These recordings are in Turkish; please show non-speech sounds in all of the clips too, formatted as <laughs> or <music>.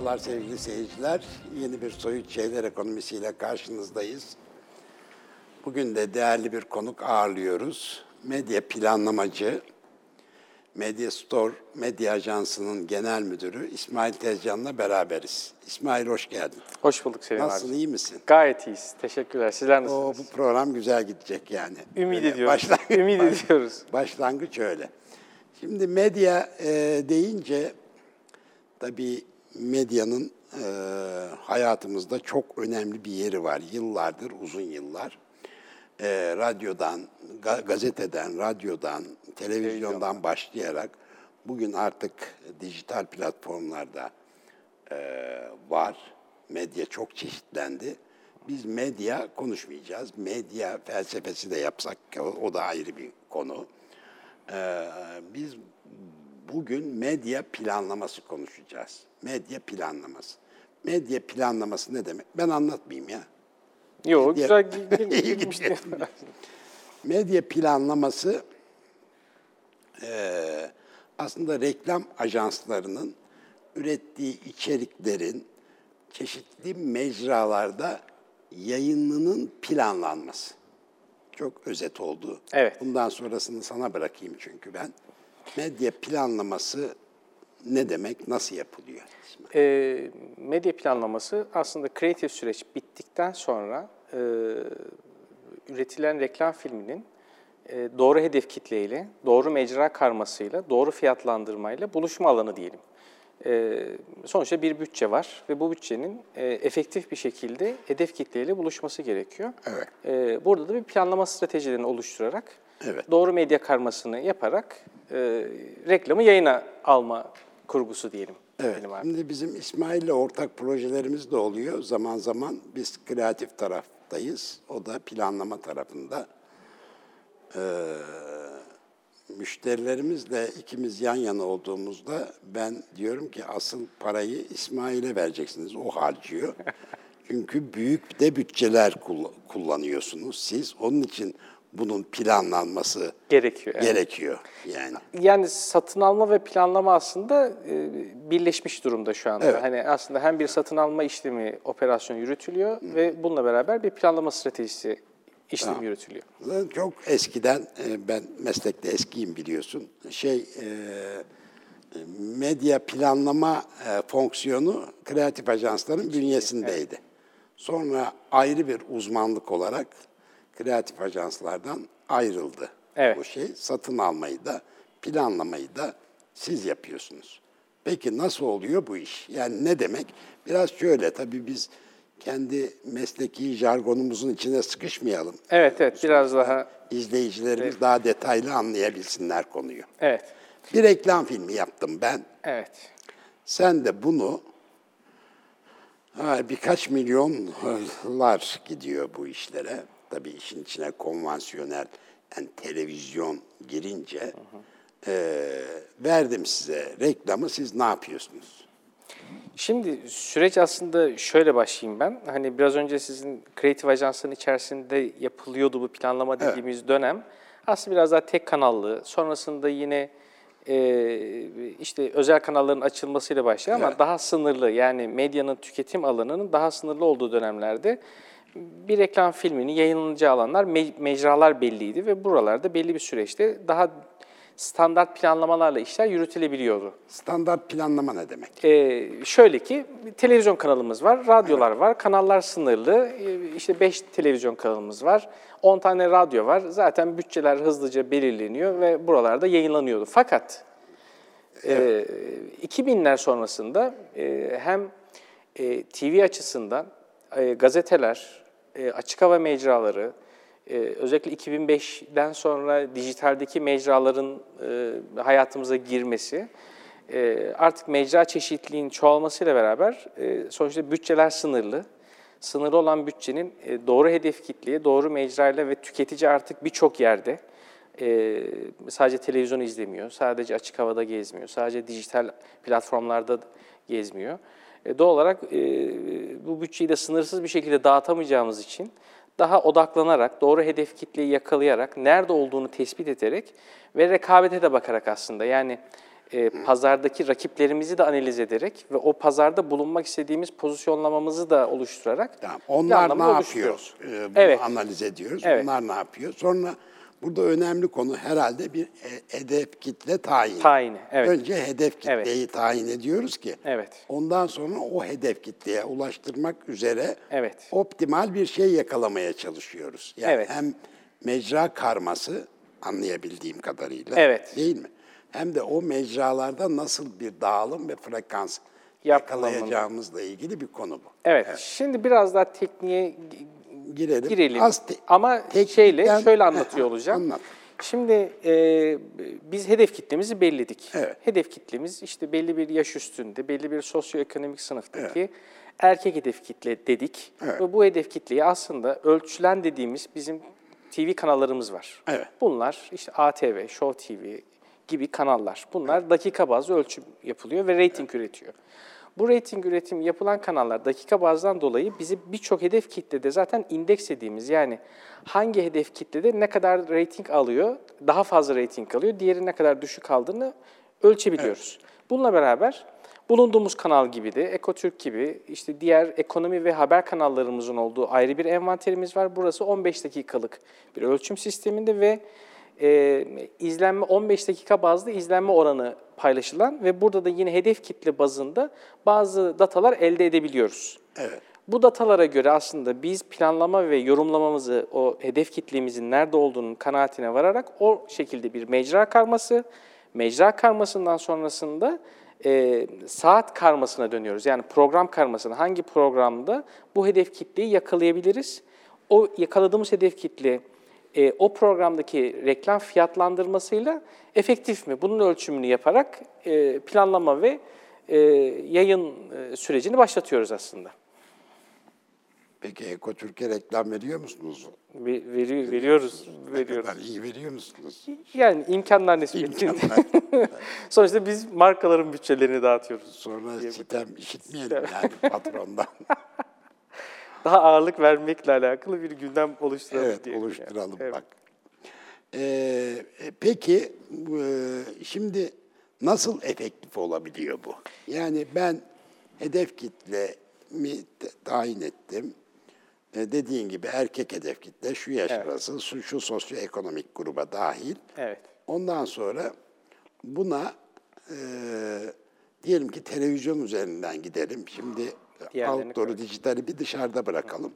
Merhabalar sevgili seyirciler. Yeni bir Soyut Şeyler Ekonomisiyle karşınızdayız. Bugün de değerli bir konuk ağırlıyoruz. Medya planlamacı, Media Store Medya Ajansı'nın genel müdürü İsmail Tezcan'la beraberiz. İsmail hoş geldin. Hoş bulduk Selim Nasılsın, abi. iyi misin? Gayet iyiyiz. Teşekkürler. Sizler nasılsınız? bu program güzel gidecek yani. Ümit Böyle ediyoruz. başlangıç- <laughs> Ümit ediyoruz. Başlangıç öyle. Şimdi medya e, deyince tabii medyanın e, hayatımızda çok önemli bir yeri var. Yıllardır, uzun yıllar. E, radyodan, ga- gazeteden, radyodan, televizyondan başlayarak bugün artık dijital platformlarda e, var. Medya çok çeşitlendi. Biz medya konuşmayacağız. Medya felsefesi de yapsak o, da ayrı bir konu. Ee, biz bugün medya planlaması konuşacağız. Medya planlaması. Medya planlaması ne demek? Ben anlatmayayım ya. Yok, Medya- güzel gi- <laughs> gi- İyi girmişti. gidiyor. Medya planlaması eee, aslında reklam ajanslarının ürettiği içeriklerin çeşitli mecralarda yayınının planlanması. Çok özet oldu. Evet. Bundan sonrasını sana bırakayım çünkü ben. Medya planlaması ne demek, nasıl yapılıyor? Ee, medya planlaması aslında kreatif süreç bittikten sonra e, üretilen reklam filminin e, doğru hedef kitleyle, doğru mecra karmasıyla, doğru fiyatlandırmayla buluşma alanı diyelim. E, sonuçta bir bütçe var ve bu bütçenin e, efektif bir şekilde hedef kitleyle buluşması gerekiyor. Evet. E, burada da bir planlama stratejilerini oluşturarak, Evet. doğru medya karmasını yaparak e, reklamı yayına alma kurgusu diyelim. Evet, şimdi bizim İsmail'le ortak projelerimiz de oluyor. Zaman zaman biz kreatif taraftayız, o da planlama tarafında. Ee, müşterilerimizle ikimiz yan yana olduğumuzda ben diyorum ki asıl parayı İsmail'e vereceksiniz, o harcıyor. <laughs> Çünkü büyük de bütçeler kull- kullanıyorsunuz siz. Onun için bunun planlanması Gerekiyor. evet. gerekiyor yani. Yani satın alma ve planlama aslında e, birleşmiş durumda şu anda. Evet. Hani aslında hem bir satın alma işlemi, operasyon yürütülüyor ve bununla beraber bir planlama stratejisi işlemi yürütülüyor. Zaten Çok eskiden, e, ben meslekte eskiyim biliyorsun, şey e, medya planlama fonksiyonu kreatif ajansların bünyesindeydi. Sonra ayrı bir uzmanlık olarak kreatif ajanslardan ayrıldı. Evet. Bu şey satın almayı da planlamayı da siz yapıyorsunuz. Peki nasıl oluyor bu iş? Yani ne demek? Biraz şöyle tabii biz kendi mesleki jargonumuzun içine sıkışmayalım. Evet, evet. Biraz daha İzleyicilerimiz daha detaylı anlayabilsinler konuyu. evet. Bir reklam filmi yaptım ben. Evet. Sen de bunu birkaç milyonlar gidiyor bu işlere. Tabii işin içine konvansiyonel yani televizyon girince eee, verdim size reklamı siz ne yapıyorsunuz? Şimdi süreç aslında şöyle başlayayım ben. Hani biraz önce sizin kreatif ajansların içerisinde yapılıyordu bu planlama dediğimiz dönem. Aslında biraz daha tek kanallı. Sonrasında yine e, işte özel kanalların açılmasıyla başlıyor ama Evet. daha sınırlı yani medyanın tüketim alanının daha sınırlı olduğu dönemlerde bir reklam filminin yayınlanacağı alanlar, me- mecralar belliydi ve buralarda belli bir süreçte daha standart planlamalarla işler yürütülebiliyordu. Standart planlama ne demek? Ee, şöyle ki televizyon kanalımız var, radyolar var, kanallar sınırlı. Ee, işte 5 televizyon kanalımız var, 10 tane radyo var. Zaten bütçeler hızlıca belirleniyor ve buralarda yayınlanıyordu. Fakat e, 2000'ler sonrasında e, hem e, TV açısından e, gazeteler, e, açık hava mecraları, e, özellikle 2005'den sonra dijitaldeki mecraların e, hayatımıza girmesi, e, artık mecra çeşitliliğin çoğalmasıyla beraber e, sonuçta bütçeler sınırlı. Sınırlı olan bütçenin e, doğru hedef kitleye, doğru mecrayla ve tüketici artık birçok yerde e, sadece televizyon izlemiyor, sadece açık havada gezmiyor, sadece dijital platformlarda gezmiyor. E, doğal olarak e, bu bütçeyi de sınırsız bir şekilde dağıtamayacağımız için daha odaklanarak, doğru hedef kitleyi yakalayarak, nerede olduğunu tespit ederek ve rekabete de bakarak aslında yani e, pazardaki rakiplerimizi de analiz ederek ve o pazarda bulunmak istediğimiz pozisyonlamamızı da oluşturarak Tamam. Onlar ne yapıyor? bunu Evet. analiz ediyoruz. Evet. Onlar ne yapıyor? Sonra burada önemli konu herhalde bir e- hedef kitle tayini. Tayini, evet. Önce hedef Evet. kitleyi tayin ediyoruz ki Evet. ondan sonra o hedef kitleye ulaştırmak üzere Evet. optimal bir şey yakalamaya çalışıyoruz. Yani Evet. hem mecra karması anlayabildiğim kadarıyla Evet. değil mi? Hem de o mecralarda nasıl bir dağılım ve frekans yakalayacağımızla ilgili bir konu bu. Evet. Şimdi biraz daha tekniğe Girelim. girelim. Az te- Ama şeyle <laughs> şöyle anlatıyor olacağım. anlat. Şimdi e, biz hedef kitlemizi belirledik. Evet. Hedef kitlemiz işte belli bir yaş üstünde, belli bir sosyoekonomik sınıftaki erkek hedef kitle dedik. Evet. Ve bu hedef kitleyi aslında ölçülen dediğimiz bizim TV kanallarımız var. Evet. Bunlar işte ATV, Show TV gibi kanallar. Bunlar dakika bazlı ölçüm yapılıyor ve reyting üretiyor. Bu reyting üretimi yapılan kanallar dakika bazdan dolayı bizi birçok hedef kitlede zaten indeks dediğimiz yani hangi hedef kitlede ne kadar reyting alıyor, daha fazla reyting alıyor, diğeri ne kadar düşük aldığını ölçebiliyoruz. Bununla beraber bulunduğumuz kanal gibi de Ekotürk gibi işte diğer ekonomi ve haber kanallarımızın olduğu ayrı bir envanterimiz var. Burası 15 dakikalık bir ölçüm sisteminde ve e, izlenme 15 dakika bazlı izlenme oranı paylaşılan ve burada da yine hedef kitle bazında bazı datalar elde edebiliyoruz. Evet. Bu datalara göre aslında biz planlama ve yorumlamamızı o hedef kitlemizin nerede olduğunun kanaatine vararak o şekilde bir mecra karması, mecra karmasından sonrasında e, saat karmasına dönüyoruz. Yani program karmasına hangi programda bu hedef kitleyi yakalayabiliriz? O yakaladığımız hedef kitle e, o programdaki reklam fiyatlandırmasıyla efektif mi? Bunun ölçümünü yaparak e, planlama ve e, yayın e, sürecini başlatıyoruz aslında. Peki Ekotürk'e reklam veriyor musunuz? Ve- veri- veriyoruz, Ne veriyoruz. kadar iyi veriyor musunuz? Yani imkanlar nispetinde. <laughs> Sonuçta biz markaların bütçelerini dağıtıyoruz. Sonra sitem işitmeyelim yani patrondan. <laughs> Daha ağırlık vermekle alakalı bir gündem oluşturalım evet yani. oluşturalım Evet. bak. Ee, e, peki e, şimdi nasıl efektif olabiliyor bu? Yani ben hedef kitlemi t- tayin ettim. E, dediğin gibi erkek hedef kitle şu yaş Evet. arası, şu, şu sosyoekonomik gruba dahil. Evet. Ondan sonra buna e, diyelim ki televizyon üzerinden gidelim. Şimdi Diğerlerini outdoor'u, dijitali bir dışarıda bırakalım.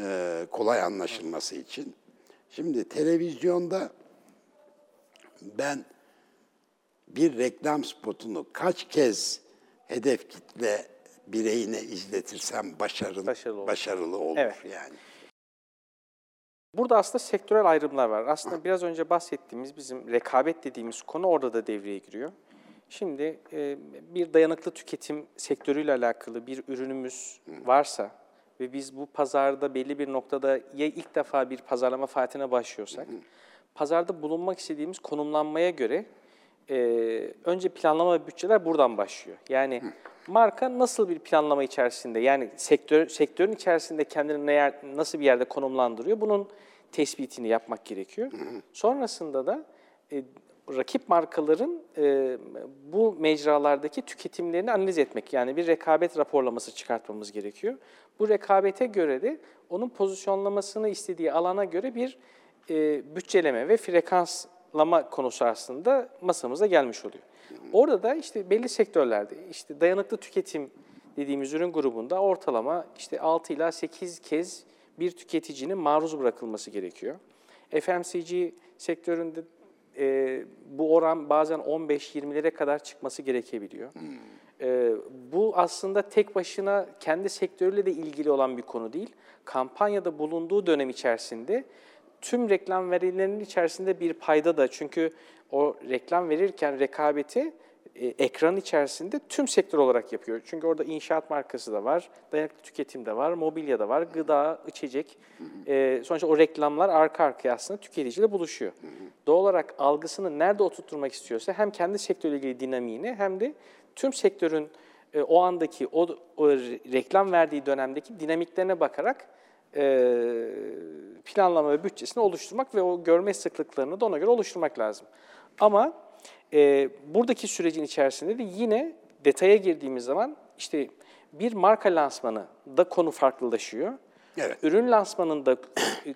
E, kolay anlaşılması için. Şimdi televizyonda ben bir reklam spotunu kaç kez hedef kitle bireyine izletirsem başarılı, Başarılı başarılı olur. olur, Evet. yani. Burada aslında sektörel ayrımlar var. Aslında biraz önce bahsettiğimiz bizim rekabet dediğimiz konu orada da devreye giriyor. Şimdi e, bir dayanıklı tüketim sektörüyle alakalı bir ürünümüz varsa ve biz bu pazarda belli bir noktada ya ilk defa bir pazarlama faaliyetine başlıyorsak, pazarda bulunmak istediğimiz konumlanmaya göre e, önce planlama ve bütçeler buradan başlıyor. Yani marka nasıl bir planlama içerisinde, yani sektör sektörün içerisinde kendini ne yer, nasıl bir yerde konumlandırıyor, bunun tespitini yapmak gerekiyor. Sonrasında da e, rakip markaların e, bu mecralardaki tüketimlerini analiz etmek, yani bir rekabet raporlaması çıkartmamız gerekiyor. Bu rekabete göre de onun pozisyonlamasını istediği alana göre bir e, bütçeleme ve frekanslama konusu aslında masamıza gelmiş oluyor. Orada da işte belli sektörlerde işte dayanıklı tüketim dediğimiz ürün grubunda ortalama işte 6 ila 8 kez bir tüketicinin maruz bırakılması gerekiyor. FMCG sektöründe e, bu oran bazen 15-20'lere kadar çıkması gerekebiliyor. E, bu aslında tek başına kendi sektörüyle de ilgili olan bir konu değil. Kampanyada bulunduğu dönem içerisinde tüm reklam verilerinin içerisinde bir payda da çünkü o reklam verirken rekabeti e, ekran içerisinde tüm sektör olarak yapıyor. Çünkü orada inşaat markası da var, dayanıklı tüketim de var, mobilya da var, gıda, içecek. E, sonuçta o reklamlar arka arkaya aslında tüketiciyle buluşuyor. Doğal olarak algısını nerede oturtturmak istiyorsa hem kendi sektörle ilgili dinamiğini hem de tüm sektörün e, o andaki o, o reklam verdiği dönemdeki dinamiklerine bakarak e, planlama ve bütçesini oluşturmak ve o görme sıklıklarını da ona göre oluşturmak lazım. Ama E, buradaki sürecin içerisinde de yine detaya girdiğimiz zaman işte bir marka lansmanı da konu farklılaşıyor. Evet. Ürün lansmanında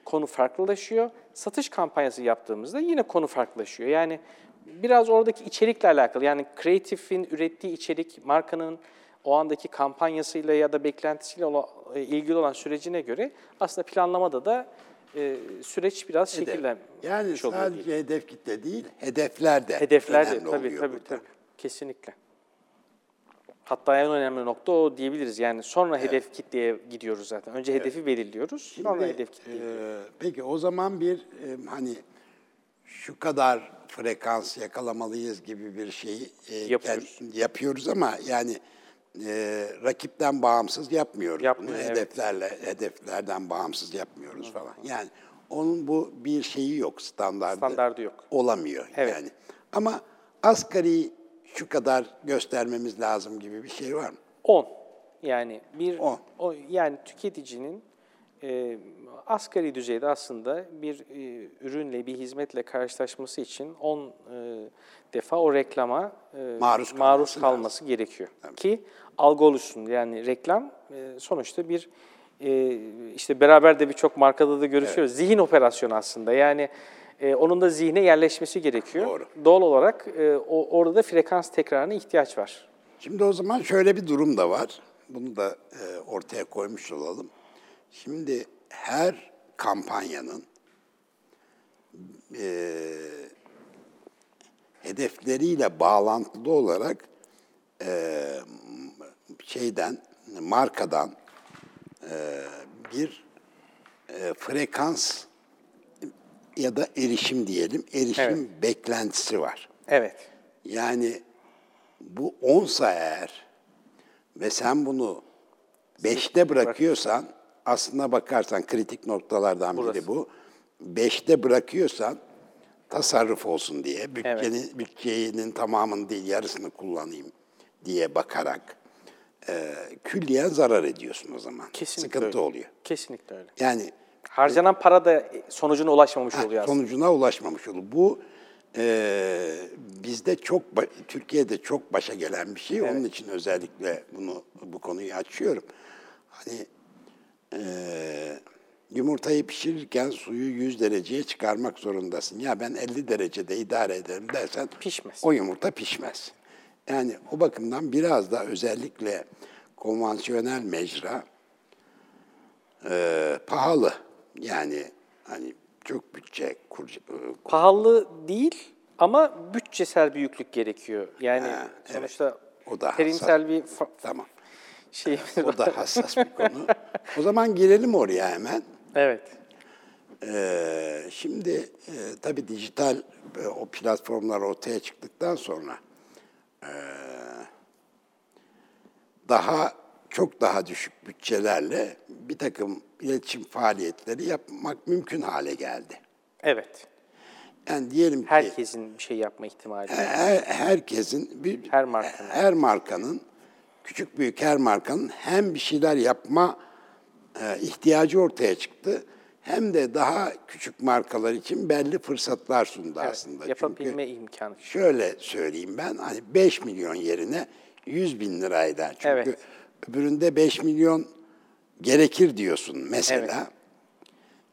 konu farklılaşıyor. Satış kampanyası yaptığımızda yine konu farklılaşıyor. Yani biraz oradaki içerikle alakalı. Yani kreatifin ürettiği içerik markanın o andaki kampanyasıyla ya da beklentisiyle e, ilgili olan sürecine göre aslında planlamada da e, süreç biraz Hedef. şekillenmiş Yani oluyor. sadece hedef kitle değil, hedefler de Hedefler de önemli tabii oluyor tabii burada. tabii. Kesinlikle. Hatta en önemli nokta o diyebiliriz. Yani sonra hedef kitleye gidiyoruz zaten. Önce hedefi belirliyoruz, sonra Şimdi, hedef kitleye. e, peki o zaman bir e, hani şu kadar frekans yakalamalıyız gibi bir şeyi e, Yapıyoruz. kend- yapıyoruz ama yani e, rakipten bağımsız yapmıyoruz. Yapmıyor, Bunu evet. hedeflerle hedeflerden bağımsız yapmıyoruz falan. Yani onun bu bir şeyi yok standardı. Standardı yok. Olamıyor Evet. yani. Ama asgari şu kadar göstermemiz lazım gibi bir şey var mı? 10. Yani bir o yani tüketicinin e, asgari düzeyde aslında bir e, ürünle bir hizmetle karşılaşması için 10 e, defa o reklama e, Maruz maruz kalması kalması gerekiyor ki algı oluşsun. Yani reklam e, sonuçta bir e, işte beraber de birçok markada da görüşüyoruz. Zihin operasyonu aslında. Yani e, onun da zihne yerleşmesi gerekiyor. Doğru. Doğal olarak e, o, orada da frekans tekrarına ihtiyaç var. Şimdi o zaman şöyle bir durum da var. Bunu da e, ortaya koymuş olalım. Şimdi her kampanyanın e, hedefleriyle bağlantılı olarak e, şeyden, markadan e, bir e, frekans ya da erişim diyelim, erişim Evet. beklentisi var. Evet. Yani bu 10'sa eğer ve sen bunu 5'te bırakıyorsan aslına bakarsan kritik noktalardan biri Burası. bu. 5'te bırakıyorsan tasarruf olsun diye bütçenin, bütçenin tamamını değil yarısını kullanayım diye bakarak e, külliyen zarar ediyorsun o zaman. Kesinlikle Sıkıntı öyle. oluyor. Kesinlikle öyle. Yani Harcanan para da sonucuna ulaşmamış Ha, oluyor aslında. sonucuna ulaşmamış olur. Bu e, bizde çok Türkiye'de çok başa gelen bir şey. Onun için özellikle bunu bu konuyu açıyorum. Hani e, yumurtayı pişirirken suyu 100 dereceye çıkarmak zorundasın. Ya ben 50 derecede idare ederim dersen Pişmez. o yumurta pişmez. Yani o bakımdan biraz da özellikle konvansiyonel mecra e, pahalı. Yani hani çok bütçe kur, e, Pahalı değil ama bütçesel bir yüklük gerekiyor. Yani Ha, evet. sonuçta O da terimsel bir fa- Tamam. Şey. <laughs> O da hassas bir konu. <laughs> O zaman girelim oraya hemen. evet. Ee, şimdi e, tabii dijital e, o platformlar ortaya çıktıktan sonra e, daha çok daha düşük bütçelerle bir takım iletişim faaliyetleri yapmak mümkün hale geldi. Evet. Yani diyelim ki Herkesin bir şey yapma ihtimali. her, herkesin bir Her markanın. her markanın küçük büyük her markanın hem bir şeyler yapma e, ihtiyacı ortaya çıktı hem de daha küçük markalar için belli fırsatlar sundu aslında. Yapabilme Çünkü imkanı. şöyle söyleyeyim ben hani 5 milyon yerine 100 bin lirayla çünkü Evet. öbüründe 5 milyon gerekir diyorsun mesela.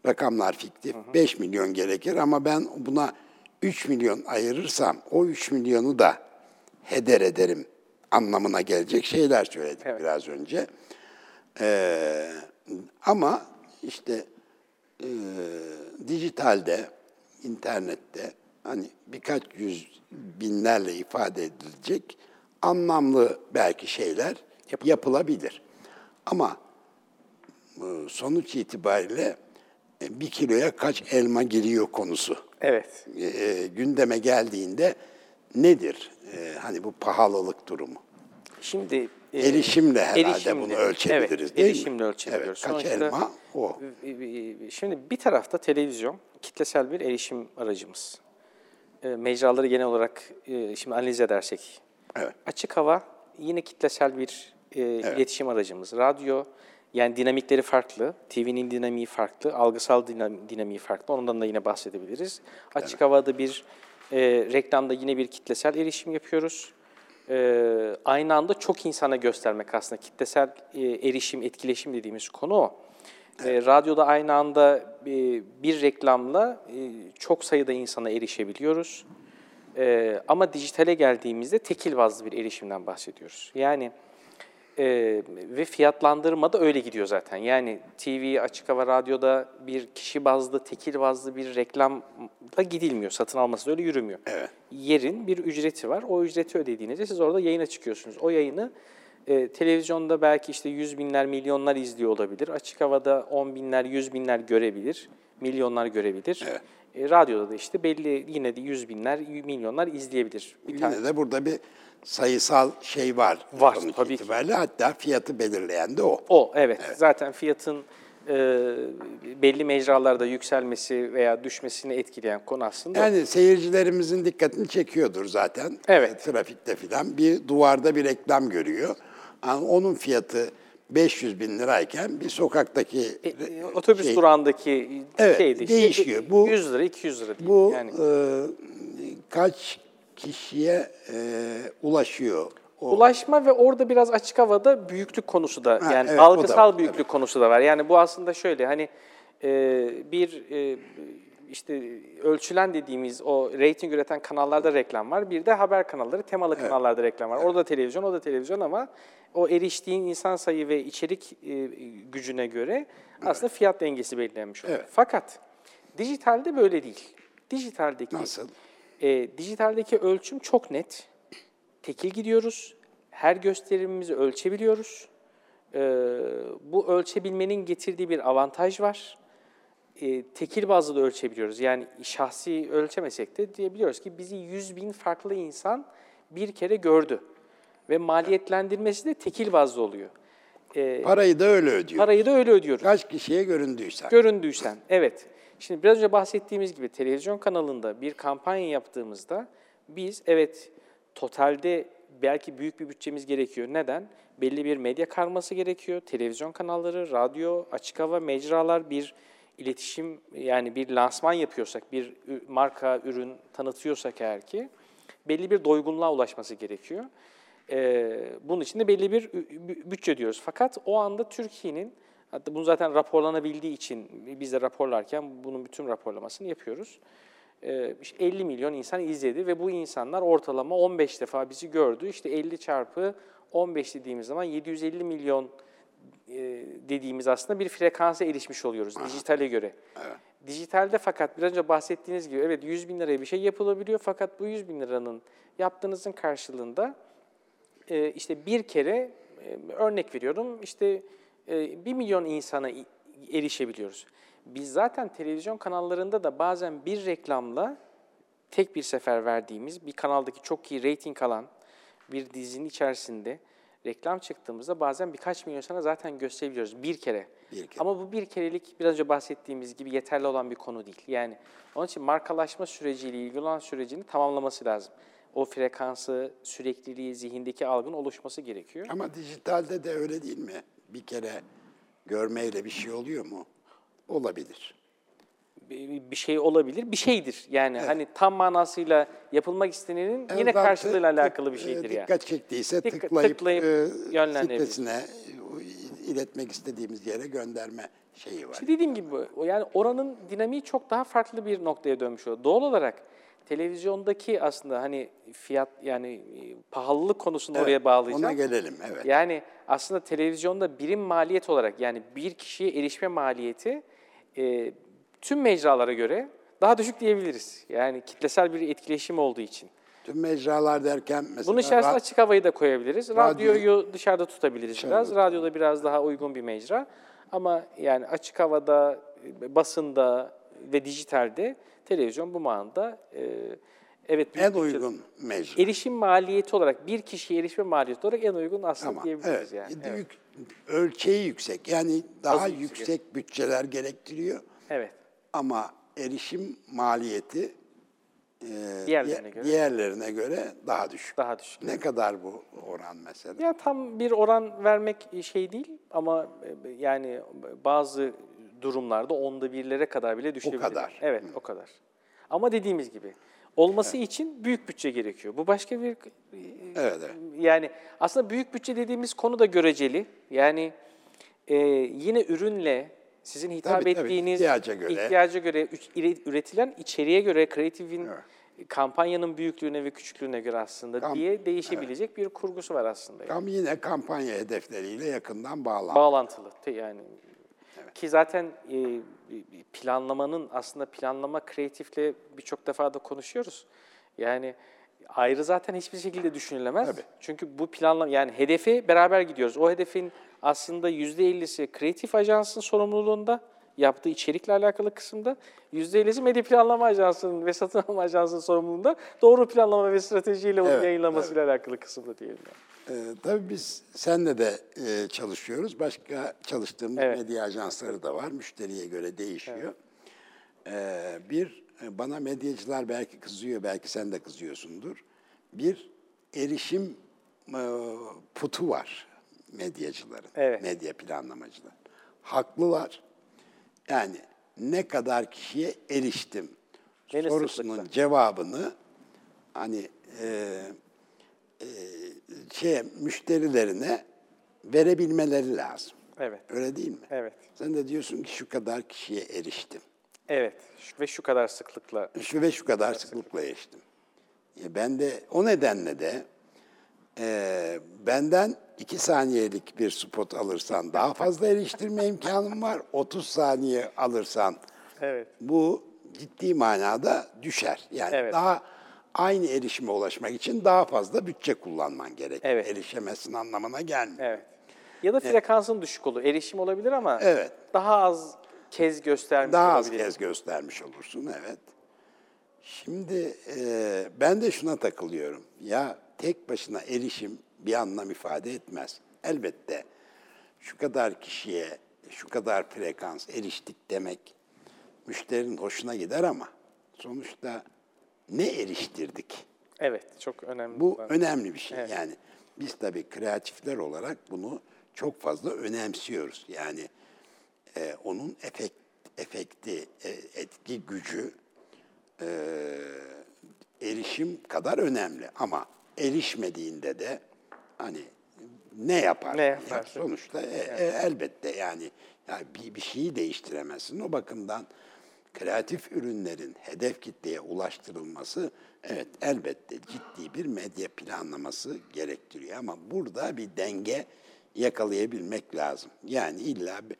Rakamlar fiktif. 5 milyon gerekir ama ben buna 3 milyon ayırırsam o 3 milyonu da heder ederim anlamına gelecek şeyler söyledik Evet. biraz önce. Ee, ama işte e, dijitalde, internette hani birkaç yüz binlerle ifade edilecek anlamlı belki şeyler yapılabilir. Ama e, sonuç itibariyle e, bir kiloya kaç elma giriyor konusu Evet. e, gündeme geldiğinde nedir? E, hani bu pahalılık durumu. Şimdi e, Erişimle herhalde erişimle, bunu ölçebiliriz evet, değil mi? erişimle ölçebiliyoruz. Evet, kaç Sonuçta, elma o. e, e, Şimdi bir tarafta televizyon kitlesel bir erişim aracımız. E, mecraları genel olarak e, şimdi analiz edersek. Evet. Açık hava yine kitlesel bir e, iletişim aracımız. Radyo yani dinamikleri farklı, TV'nin dinamiği farklı, algısal dinam- dinamiği farklı. Ondan da yine bahsedebiliriz. Açık havada bir E, reklamda yine bir kitlesel erişim yapıyoruz. E, aynı anda çok insana göstermek aslında kitlesel e, erişim, etkileşim dediğimiz konu o. E, radyoda aynı anda e, bir reklamla e, çok sayıda insana erişebiliyoruz. E, ama dijitale geldiğimizde tekil bazlı bir erişimden bahsediyoruz. Yani e, ve fiyatlandırma da öyle gidiyor zaten. Yani TV, açık hava radyoda bir kişi bazlı, tekil bazlı bir reklamla gidilmiyor. Satın alması da öyle yürümüyor. Evet. Yerin bir ücreti var. O ücreti ödediğinizde siz orada yayına çıkıyorsunuz. O yayını e, televizyonda belki işte yüz binler, milyonlar izliyor olabilir. Açık havada on binler, yüz binler görebilir. Milyonlar görebilir. Evet. E, radyoda da işte belli yine de yüz binler, milyonlar izleyebilir. Bir tane Yine de burada bir sayısal şey var. Var, tabii ki. itibariyle. Hatta fiyatı belirleyen de o. O evet. Zaten fiyatın e, belli mecralarda yükselmesi veya düşmesini etkileyen konu aslında. Yani seyircilerimizin dikkatini çekiyordur zaten. Evet. Trafikte filan bir duvarda bir reklam görüyor. Ama onun fiyatı 500 bin lirayken bir sokaktaki E, e, otobüs şey- durağındaki Evet, şeydi. değişiyor. Bu- 100 lira, 200 lira değil. bu yani. e, kaç kişiye e, ulaşıyor? O, Ulaşma ve orada biraz açık havada büyüklük konusu da Ha, yani evet, da algısal var, büyüklük konusu da var. Yani bu aslında şöyle hani e, bir e, işte ölçülen dediğimiz o reyting üreten kanallarda reklam var. Bir de haber kanalları, temalı kanallarda reklam var. Orada televizyon, o da televizyon ama o eriştiğin insan sayı ve içerik e, gücüne göre aslında fiyat dengesi belirlenmiş oluyor. Evet. Fakat dijitalde böyle değil. Dijitaldeki Nasıl? E, dijitaldeki ölçüm çok net. Tekil gidiyoruz. Her gösterimimizi ölçebiliyoruz. E, bu ölçebilmenin getirdiği bir avantaj var. E, tekil bazlı da ölçebiliyoruz. Yani şahsi ölçemesek de diyebiliyoruz ki bizi 100 bin farklı insan bir kere gördü. Ve maliyetlendirmesi de tekil bazlı oluyor. E, Parayı da öyle ödüyor. parayı da öyle ödüyoruz. Kaç kişiye göründüysen. Göründüysen, evet. Şimdi biraz önce bahsettiğimiz gibi televizyon kanalında bir kampanya yaptığımızda biz evet totalde belki büyük bir bütçemiz gerekiyor. Neden? Belli bir medya karması gerekiyor. Televizyon kanalları, radyo, açık hava, mecralar bir iletişim yani bir lansman yapıyorsak, bir marka, ürün tanıtıyorsak eğer ki belli bir doygunluğa ulaşması gerekiyor. Ee, bunun için de belli bir bütçe diyoruz. Fakat o anda Türkiye'nin, hatta bunu zaten raporlanabildiği için biz de raporlarken bunun bütün raporlamasını yapıyoruz. Ee, işte 50 milyon insan izledi ve bu insanlar ortalama 15 defa bizi gördü. İşte 50 çarpı 15 dediğimiz zaman 750 milyon e, dediğimiz aslında bir frekansa erişmiş oluyoruz dijitale göre. Dijitalde fakat biraz önce bahsettiğiniz gibi evet 100 bin liraya bir şey yapılabiliyor fakat bu 100 bin liranın yaptığınızın karşılığında e, işte bir kere e, örnek veriyorum işte 1 milyon insana erişebiliyoruz. Biz zaten televizyon kanallarında da bazen bir reklamla tek bir sefer verdiğimiz bir kanaldaki çok iyi reyting alan bir dizinin içerisinde reklam çıktığımızda bazen birkaç milyon sana zaten gösterebiliyoruz bir kere. Bir kere. Ama bu bir kerelik biraz önce bahsettiğimiz gibi yeterli olan bir konu değil. Yani onun için markalaşma süreciyle ilgili olan sürecini tamamlaması lazım. O frekansı, sürekliliği, zihindeki algının oluşması gerekiyor. Ama dijitalde de öyle değil mi? Bir kere görmeyle bir şey oluyor mu? Olabilir. Bir bir şey olabilir, bir şeydir. Yani hani tam manasıyla yapılmak istenenin yine Evet, karşılığıyla tık- alakalı bir e, şeydir yani. Dikkat çektiyse Dikkat- tıklayıp, tıklayıp e, sitesine e, iletmek istediğimiz yere gönderme şeyi var. İşte dediğim gibi yani oranın dinamiği çok daha farklı bir noktaya dönmüş oluyor. Doğal olarak televizyondaki aslında hani fiyat yani e, pahalılık konusunu Evet, oraya bağlayacağım. Ona gelelim, evet. Yani aslında televizyonda birim maliyet olarak yani bir kişiye erişme maliyeti e, tüm mecralara göre daha düşük diyebiliriz. Yani kitlesel bir etkileşim olduğu için. Tüm mecralar derken mesela... Bunun içerisine ra- açık havayı da koyabiliriz. Radyo- Radyoyu dışarıda tutabiliriz Dışarıda biraz. Radyoda biraz daha uygun bir mecra. Ama yani açık havada, basında ve dijitalde televizyon bu manada e, evet büyük en uygun mecra. Erişim maliyeti olarak bir kişiye erişme maliyeti olarak en uygun aslında Ama diyebiliriz evet, yani. Evet. yük- ölçeği yüksek. Yani daha Az yüksek. yüksek bütçeler gerektiriyor. evet. Ama erişim maliyeti e, Diğerlerine diğer- göre. diğerlerine göre daha düşük. Daha düşük. Ne kadar bu oran mesela? Ya tam bir oran vermek şey değil ama e, yani bazı durumlarda onda birlere kadar bile düşebilir. kadar. Evet, o kadar. Ama dediğimiz gibi olması için büyük bütçe gerekiyor. Bu başka bir Evet, evet. yani aslında büyük bütçe dediğimiz konu da göreceli. Yani e, yine ürünle sizin hitap Tabii, tabii. ettiğiniz İhtiyaca göre. ihtiyaca göre, üretilen içeriğe göre, kreatifin kampanyanın büyüklüğüne ve küçüklüğüne göre aslında Kam- diye değişebilecek bir kurgusu var aslında. yani. Ama yine kampanya hedefleriyle yakından bağlantılı. Bağlantılı yani. Ki zaten e, planlamanın aslında planlama kreatifle birçok defa da konuşuyoruz. Yani ayrı zaten hiçbir şekilde düşünülemez. Tabii. Çünkü bu planlama yani hedefi beraber gidiyoruz. O hedefin aslında %50'si kreatif ajansın sorumluluğunda yaptığı içerikle alakalı kısımda. %50'si medya planlama ajansının ve satın alma ajansının sorumluluğunda doğru planlama ve stratejiyle Evet, yayınlamasıyla alakalı kısımda diyelim. Yani. Ee, tabii biz senle de e, çalışıyoruz. Başka çalıştığımız Evet. medya ajansları da var. Müşteriye göre değişiyor. Ee, bir, e, bana medyacılar belki kızıyor, belki sen de kızıyorsundur. Bir erişim e, putu var medyacıların, Evet. medya planlamacılar. Haklılar. Yani ne kadar kişiye eriştim Ve ne sorusunun sıklıkla? cevabını hani e, şey müşterilerine verebilmeleri lazım. Evet. Öyle değil mi? Evet. Sen de diyorsun ki şu kadar kişiye eriştim. Evet. Ve şu kadar sıklıkla Şu ve şu kadar sıklıkla eriştim. E ben de o nedenle de e, benden iki saniyelik bir spot alırsan daha fazla eriştirme imkanım var. 30 saniye alırsan Evet. bu ciddi manada düşer. Yani Evet. daha aynı erişime ulaşmak için daha fazla bütçe kullanman gerek. Evet. Erişemezsin anlamına gelmiyor. Evet. Ya da frekansın düşük olur. Erişim olabilir ama Evet. daha az kez göstermiş Daha az olabilir. kez göstermiş olursun, evet. Şimdi e, ben de şuna takılıyorum. Ya tek başına erişim bir anlam ifade etmez. Elbette şu kadar kişiye, şu kadar frekans eriştik demek müşterinin hoşuna gider ama sonuçta ne eriştirdik? Evet, çok önemli. Bu olan. önemli bir şey. Evet. Yani biz tabii kreatifler olarak bunu çok fazla önemsiyoruz. Yani e, onun efekt, efekti, e, etki gücü e, erişim kadar önemli. Ama erişmediğinde de hani ne yapar? Ne yapar? Sonuçta e, e, elbette yani, yani bir, bir şeyi değiştiremezsin. O bakımdan kreatif ürünlerin hedef kitleye ulaştırılması evet elbette ciddi bir medya planlaması gerektiriyor. Ama burada bir denge yakalayabilmek lazım. Yani illa bir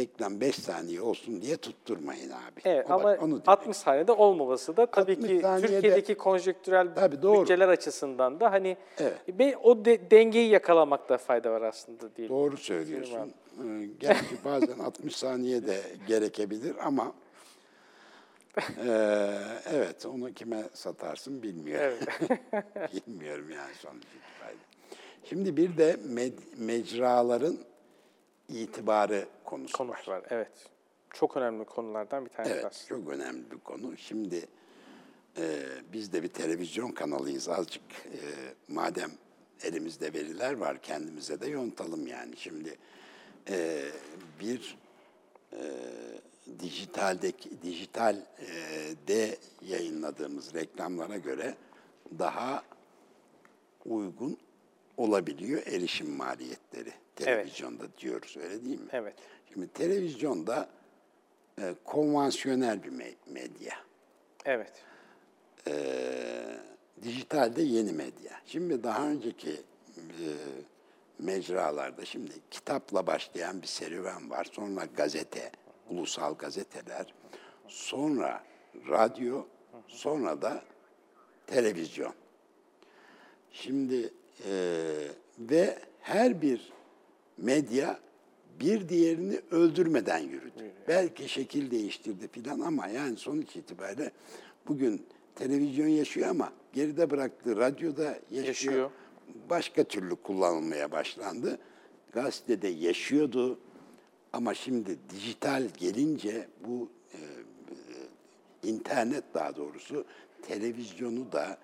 reklam 5 saniye olsun diye tutturmayın abi. Evet O bak, ama onu demek 60 saniyede olmaması da tabii 60 ki saniyede- Türkiye'deki konjektürel Tabii, doğru. bütçeler açısından da hani Evet. o de- dengeyi yakalamakta fayda var aslında değil. Doğru söylüyorsun. Ee, Gerçi bazen 60 saniye de gerekebilir ama eee, evet onu kime satarsın bilmiyorum. <laughs> Bilmiyorum yani sonuç itibariyle. Şimdi bir de med- mecraların itibarı konusu Konu var. var. Evet. Çok önemli konulardan bir tanesi Evet, aslında. çok önemli bir konu. Şimdi e, biz de bir televizyon kanalıyız. Azıcık e, madem elimizde veriler var kendimize de yontalım yani. Şimdi e, bir e, dijitaldeki dijital e, de yayınladığımız reklamlara göre daha uygun olabiliyor erişim maliyetleri televizyonda diyoruz öyle değil mi? Evet. Şimdi televizyonda e, konvansiyonel bir me- medya. Evet. E, dijitalde yeni medya. Şimdi daha önceki e, mecralarda şimdi kitapla başlayan bir serüven var. Sonra gazete, ulusal gazeteler, sonra radyo, sonra da televizyon. Şimdi e, ve her bir medya bir diğerini öldürmeden yürüdü. Belki şekil değiştirdi filan ama yani sonuç itibariyle bugün televizyon yaşıyor ama geride bıraktığı radyoda yaşıyor. Yaşıyor. Başka türlü kullanılmaya başlandı. Gazetede yaşıyordu ama şimdi dijital gelince bu e, e, internet daha doğrusu televizyonu da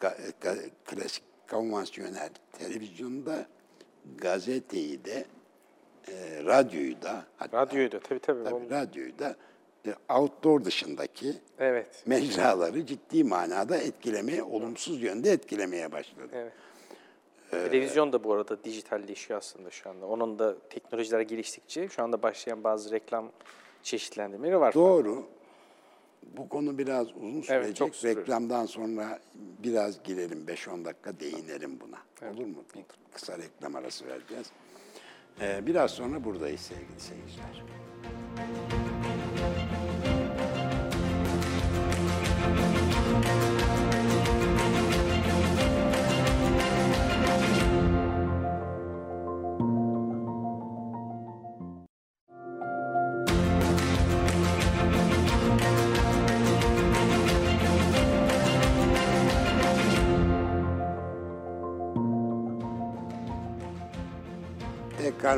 ga- ga- klasik konvansiyonel televizyonu da gazeteyi de e, radyoyu da hatta Radyoyu da tabii tabii. tabii o- radyoyu da e, outdoor dışındaki Evet. mecraları ciddi manada etkilemeye, olumsuz yönde etkilemeye başladı. Evet. Televizyon da bu arada dijitalleşiyor aslında şu anda. Onun da teknolojiler geliştikçe şu anda başlayan bazı reklam çeşitlendirmeleri var. Doğru. Bu konu biraz uzun sürecek. çok sürer. Reklamdan sonra biraz girelim, 5-10 dakika değinelim buna. Olur mu? Bir kısa reklam arası vereceğiz. Ee, biraz sonra buradayız sevgili seyirciler. Tekrar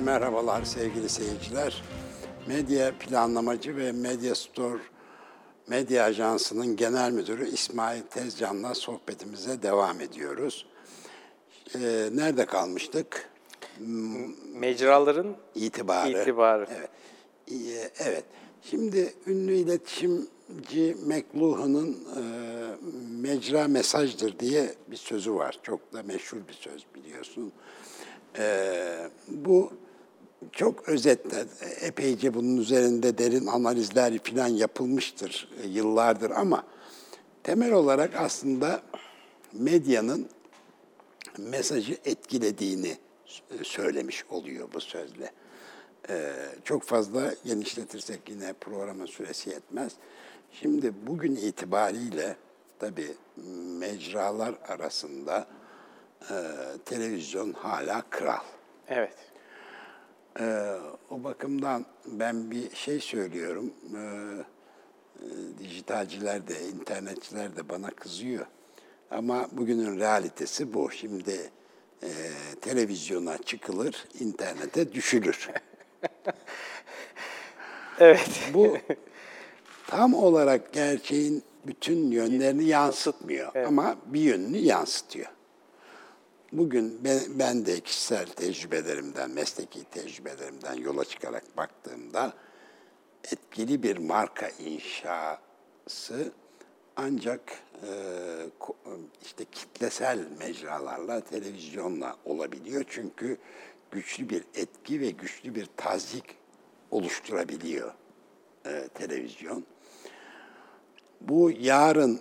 merhabalar sevgili seyirciler. Medya planlamacı ve Medya Store Medya Ajansı'nın genel müdürü İsmail Tezcan'la sohbetimize devam ediyoruz. Ee, nerede kalmıştık? Mecraların İtibarı. İtibarı. Evet. Evet. Şimdi ünlü iletişimci McLuhan'ın e, mecra mesajdır diye bir sözü var. Çok da meşhur bir söz biliyorsun. E, bu çok özetle, epeyce bunun üzerinde derin analizler falan yapılmıştır e, yıllardır ama temel olarak aslında medyanın mesajı etkilediğini e, söylemiş oluyor bu sözle. Ee, çok fazla genişletirsek yine programın süresi yetmez. Şimdi bugün itibariyle tabii mecralar arasında e, televizyon hala kral. evet. Ee, o bakımdan ben bir şey söylüyorum. Ee, e, dijitalciler de, internetçiler de bana kızıyor. Ama bugünün realitesi bu. Şimdi e, televizyona çıkılır, internete düşülür. <laughs> Evet. Bu tam olarak gerçeğin bütün yönlerini yansıtmıyor ama bir yönünü yansıtıyor. Bugün ben, ben de kişisel tecrübelerimden, mesleki tecrübelerimden yola çıkarak baktığımda etkili bir marka inşası ancak e, işte kitlesel mecralarla, televizyonla olabiliyor. Çünkü güçlü bir etki ve güçlü bir tazik oluşturabiliyor e, televizyon. Bu yarın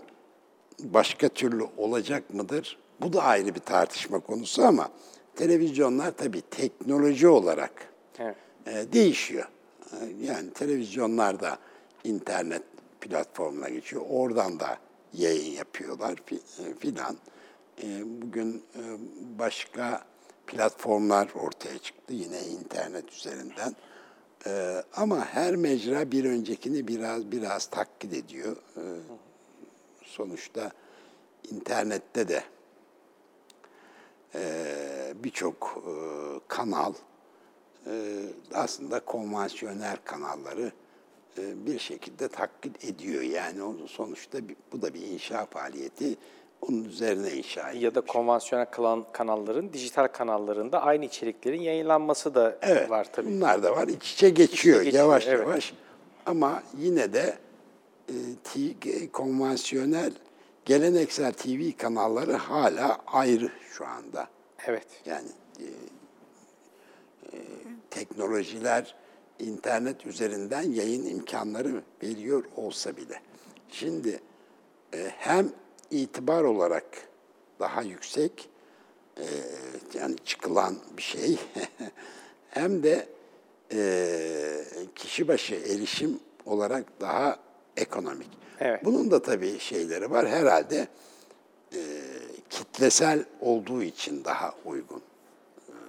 başka türlü olacak mıdır? Bu da ayrı bir tartışma konusu ama televizyonlar tabii teknoloji olarak Evet. e, değişiyor. E, Yani televizyonlar da internet platformuna geçiyor. Oradan da yayın yapıyorlar e, filan. E, Bugün e, başka platformlar ortaya çıktı yine internet üzerinden. E, Ama her mecra bir öncekini biraz biraz taklit ediyor. E, Sonuçta internette de birçok e, kanal e, aslında konvansiyonel kanalları e, bir şekilde taklit ediyor. Yani sonuçta bu da bir inşa faaliyeti. Onun üzerine inşa edilmiş. Ya da konvansiyonel kalan kanalların dijital kanallarında aynı içeriklerin yayınlanması da Evet, var tabii. bunlar da var. İç içe geçiyor geçiyor, yavaş evet. yavaş. Ama yine de e, konvansiyonel, geleneksel TV kanalları hala ayrı şu anda. Evet. Yani e, e, teknolojiler internet üzerinden yayın imkanları veriyor olsa bile. Şimdi e, hem itibar olarak daha yüksek e, yani çıkılan bir şey <laughs> hem de e, kişi başı erişim olarak daha ekonomik. Evet. Bunun da tabii şeyleri var. Herhalde e, kitlesel olduğu için daha uygun.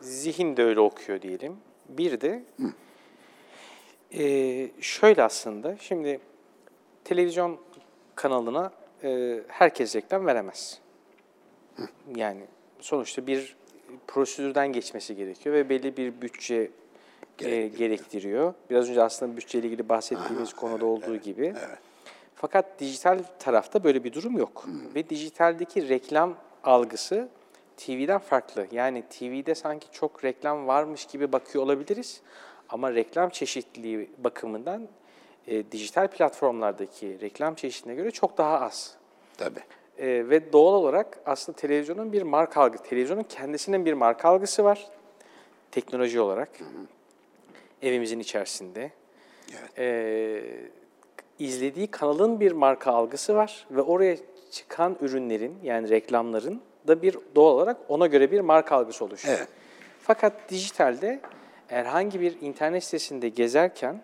Zihin de öyle okuyor diyelim. Bir de e, şöyle aslında, şimdi televizyon kanalına e, herkes reklam veremez. Yani sonuçta bir prosedürden geçmesi gerekiyor ve belli bir bütçe e, gerektiriyor. Biraz önce aslında bütçeyle ilgili bahsettiğimiz konuda olduğu gibi. Fakat dijital tarafta böyle bir durum yok. Ve dijitaldeki reklam algısı TV'den farklı. Yani TV'de sanki çok reklam varmış gibi bakıyor olabiliriz. Ama reklam çeşitliliği bakımından e, dijital platformlardaki reklam çeşidine göre çok daha az. Tabii. E, ve doğal olarak aslında televizyonun bir marka algı, televizyonun kendisinin bir marka algısı var teknoloji olarak evimizin içerisinde. Evet. E, izlediği kanalın bir marka algısı var ve oraya çıkan ürünlerin yani reklamların da bir doğal olarak ona göre bir marka algısı oluşuyor. Evet. Fakat dijitalde herhangi bir internet sitesinde gezerken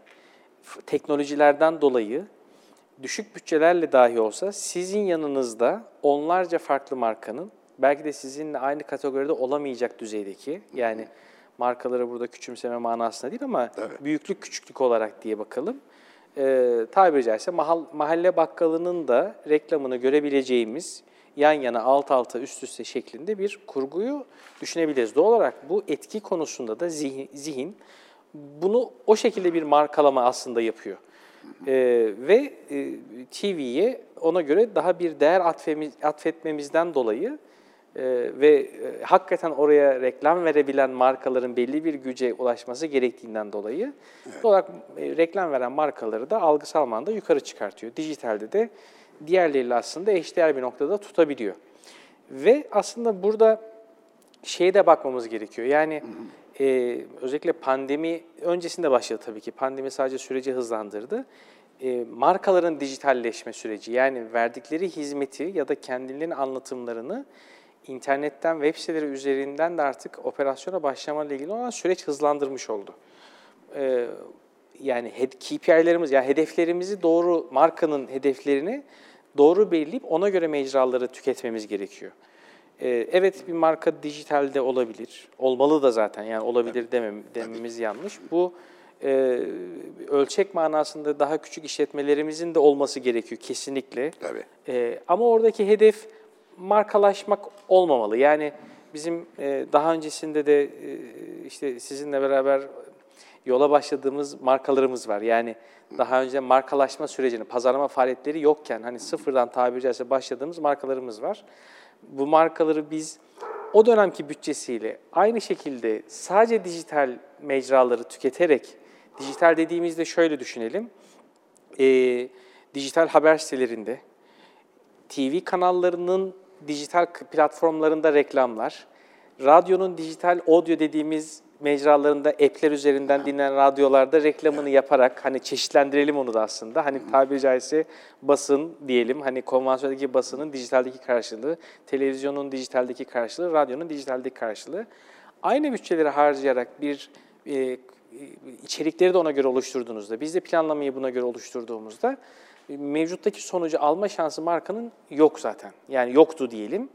teknolojilerden dolayı düşük bütçelerle dahi olsa sizin yanınızda onlarca farklı markanın belki de sizinle aynı kategoride olamayacak düzeydeki yani markaları burada küçümseme manasında değil ama Tabii. büyüklük küçüklük olarak diye bakalım. Ee, tabiri caizse mahal, mahalle bakkalının da reklamını görebileceğimiz yan yana alt alta üst üste şeklinde bir kurguyu düşünebiliriz. Doğal olarak bu etki konusunda da zihin, zihin bunu o şekilde bir markalama aslında yapıyor. Ee, ve e, TV'ye ona göre daha bir değer atfemiz, atfetmemizden dolayı e, ve e, hakikaten oraya reklam verebilen markaların belli bir güce ulaşması gerektiğinden dolayı doğal olarak e, reklam veren markaları da algısal manada yukarı çıkartıyor. Dijitalde de diğerleriyle aslında eşdeğer bir noktada tutabiliyor. Ve aslında burada şeye de bakmamız gerekiyor. Yani e, özellikle pandemi öncesinde başladı tabii ki. Pandemi sadece süreci hızlandırdı. E, markaların dijitalleşme süreci yani verdikleri hizmeti ya da kendilerinin anlatımlarını internetten, web siteleri üzerinden de artık operasyona başlama ile ilgili olan süreç hızlandırmış oldu. E, yani KPI'lerimiz, yani hedeflerimizi doğru, markanın hedeflerini doğru belirleyip ona göre mecraları tüketmemiz gerekiyor. Ee, Evet bir marka dijitalde olabilir. Olmalı da zaten yani olabilir demem, dememiz yanlış. Bu e, ölçek manasında daha küçük işletmelerimizin de olması gerekiyor kesinlikle. Tabii. Ee, ama oradaki hedef markalaşmak olmamalı. Yani bizim e, daha öncesinde de e, işte sizinle beraber yola başladığımız markalarımız var. Yani daha önce markalaşma sürecini, pazarlama faaliyetleri yokken hani sıfırdan tabiri caizse başladığımız markalarımız var. Bu markaları biz o dönemki bütçesiyle aynı şekilde sadece dijital mecraları tüketerek, dijital dediğimizde şöyle düşünelim, e, dijital haber sitelerinde, TV kanallarının dijital platformlarında reklamlar, radyonun dijital audio dediğimiz mecralarında app'ler üzerinden dinlenen radyolarda reklamını yaparak hani çeşitlendirelim onu da aslında. Hani tabiri caizse basın diyelim hani konvansiyoneldeki basının dijitaldeki karşılığı, televizyonun dijitaldeki karşılığı, radyonun dijitaldeki karşılığı. Aynı bütçeleri harcayarak bir e, içerikleri de ona göre oluşturduğunuzda, biz de planlamayı buna göre oluşturduğumuzda e, mevcuttaki sonucu alma şansı markanın yok zaten. Yani yoktu diyelim.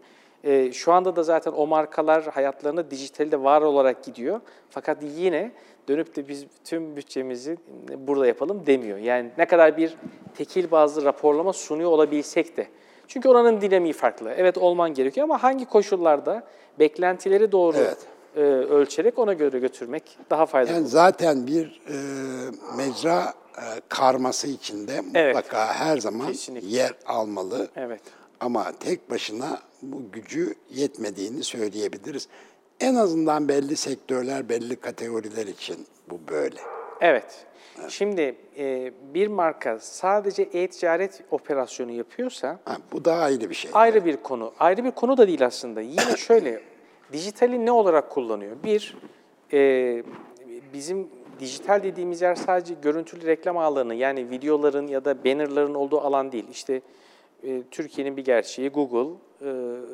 E, şu anda da zaten o markalar hayatlarında dijitalde var olarak gidiyor. Fakat yine dönüp de biz tüm bütçemizi burada yapalım demiyor. Yani ne kadar bir tekil bazı raporlama sunuyor olabilsek de. Çünkü oranın dinamiği farklı. Evet olman gerekiyor ama hangi koşullarda beklentileri doğru Evet. e, ölçerek ona göre götürmek daha faydalı. Yani zaten bir e, mecra e, karması içinde Evet. mutlaka her zaman Kesinlikle. yer almalı. Evet. Ama tek başına bu gücü yetmediğini söyleyebiliriz. En azından belli sektörler, belli kategoriler için bu böyle. Evet. Şimdi e, bir marka sadece e-ticaret operasyonu yapıyorsa Ha, bu da ayrı bir şey. ayrı bir konu. Ayrı bir konu da değil aslında. Yine <coughs> şöyle, dijitali ne olarak kullanıyor? Bir, e, bizim dijital dediğimiz yer sadece görüntülü reklam alanı yani videoların ya da bannerların olduğu alan değil. İşte e, Türkiye'nin bir gerçeği Google e,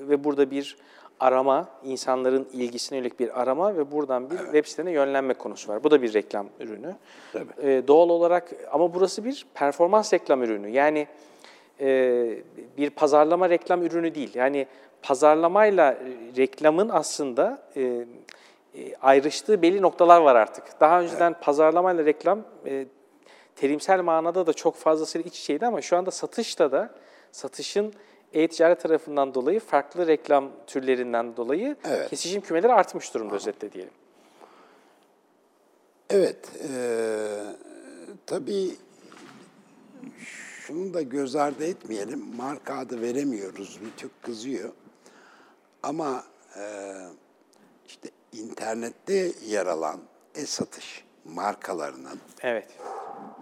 ve burada bir arama, insanların ilgisine yönelik bir arama ve buradan bir web sitene yönlenme konusu var. Bu da bir reklam ürünü. Tabii. E, doğal olarak ama burası bir performans reklam ürünü. Yani e, bir pazarlama reklam ürünü değil. Yani pazarlamayla reklamın aslında e, e, ayrıştığı belli noktalar var artık. Daha önceden pazarlamayla reklam e, terimsel manada da çok fazlasıyla iç içeydi ama şu anda satışta da satışın e-ticaret tarafından dolayı farklı reklam türlerinden dolayı Evet. kesişim kümeleri artmış durumda özetle diyelim. Evet, eee tabii şunu da göz ardı etmeyelim. Marka adı veremiyoruz. Rütük kızıyor. Ama eee, işte internette yer alan e-satış markalarının Evet.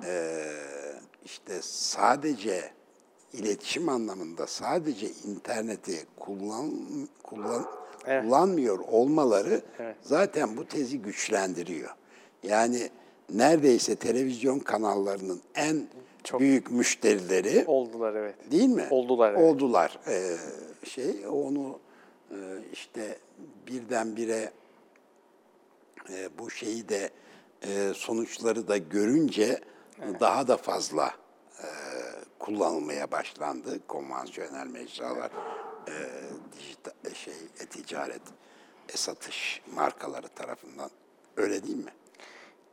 eee, işte sadece iletişim anlamında sadece interneti kullan, kullan Evet. kullanmıyor olmaları zaten bu tezi güçlendiriyor. Yani neredeyse televizyon kanallarının en büyük müşterileri Oldular evet. değil mi? Oldular, evet. Oldular. Ee, şey onu e, işte birdenbire e, bu şeyi de e, sonuçları da görünce daha da fazla e, kullanılmaya başlandı konvansiyonel mecralar, e, dijital şey, e-ticaret, e-satış markaları tarafından. Öyle değil mi?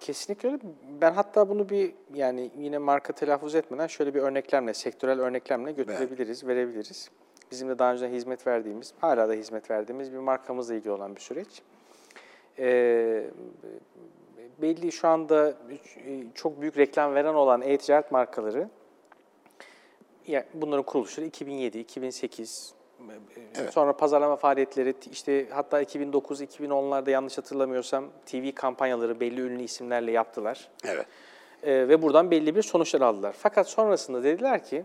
Kesinlikle öyle. Ben hatta bunu bir yani yine marka telaffuz etmeden şöyle bir örneklemle, sektörel örneklemle götürebiliriz, verebiliriz. Bizim de daha önce hizmet verdiğimiz, hala da hizmet verdiğimiz bir markamızla ilgili olan bir süreç. Ee, belli şu anda çok büyük reklam veren olan e-ticaret markaları, yani bunların kuruluşları 2007, 2008, Sonra pazarlama faaliyetleri işte hatta 2009-2010'larda yanlış hatırlamıyorsam TV kampanyaları belli ünlü isimlerle yaptılar. Evet. Ee, ve buradan belli bir sonuçlar aldılar. Fakat sonrasında dediler ki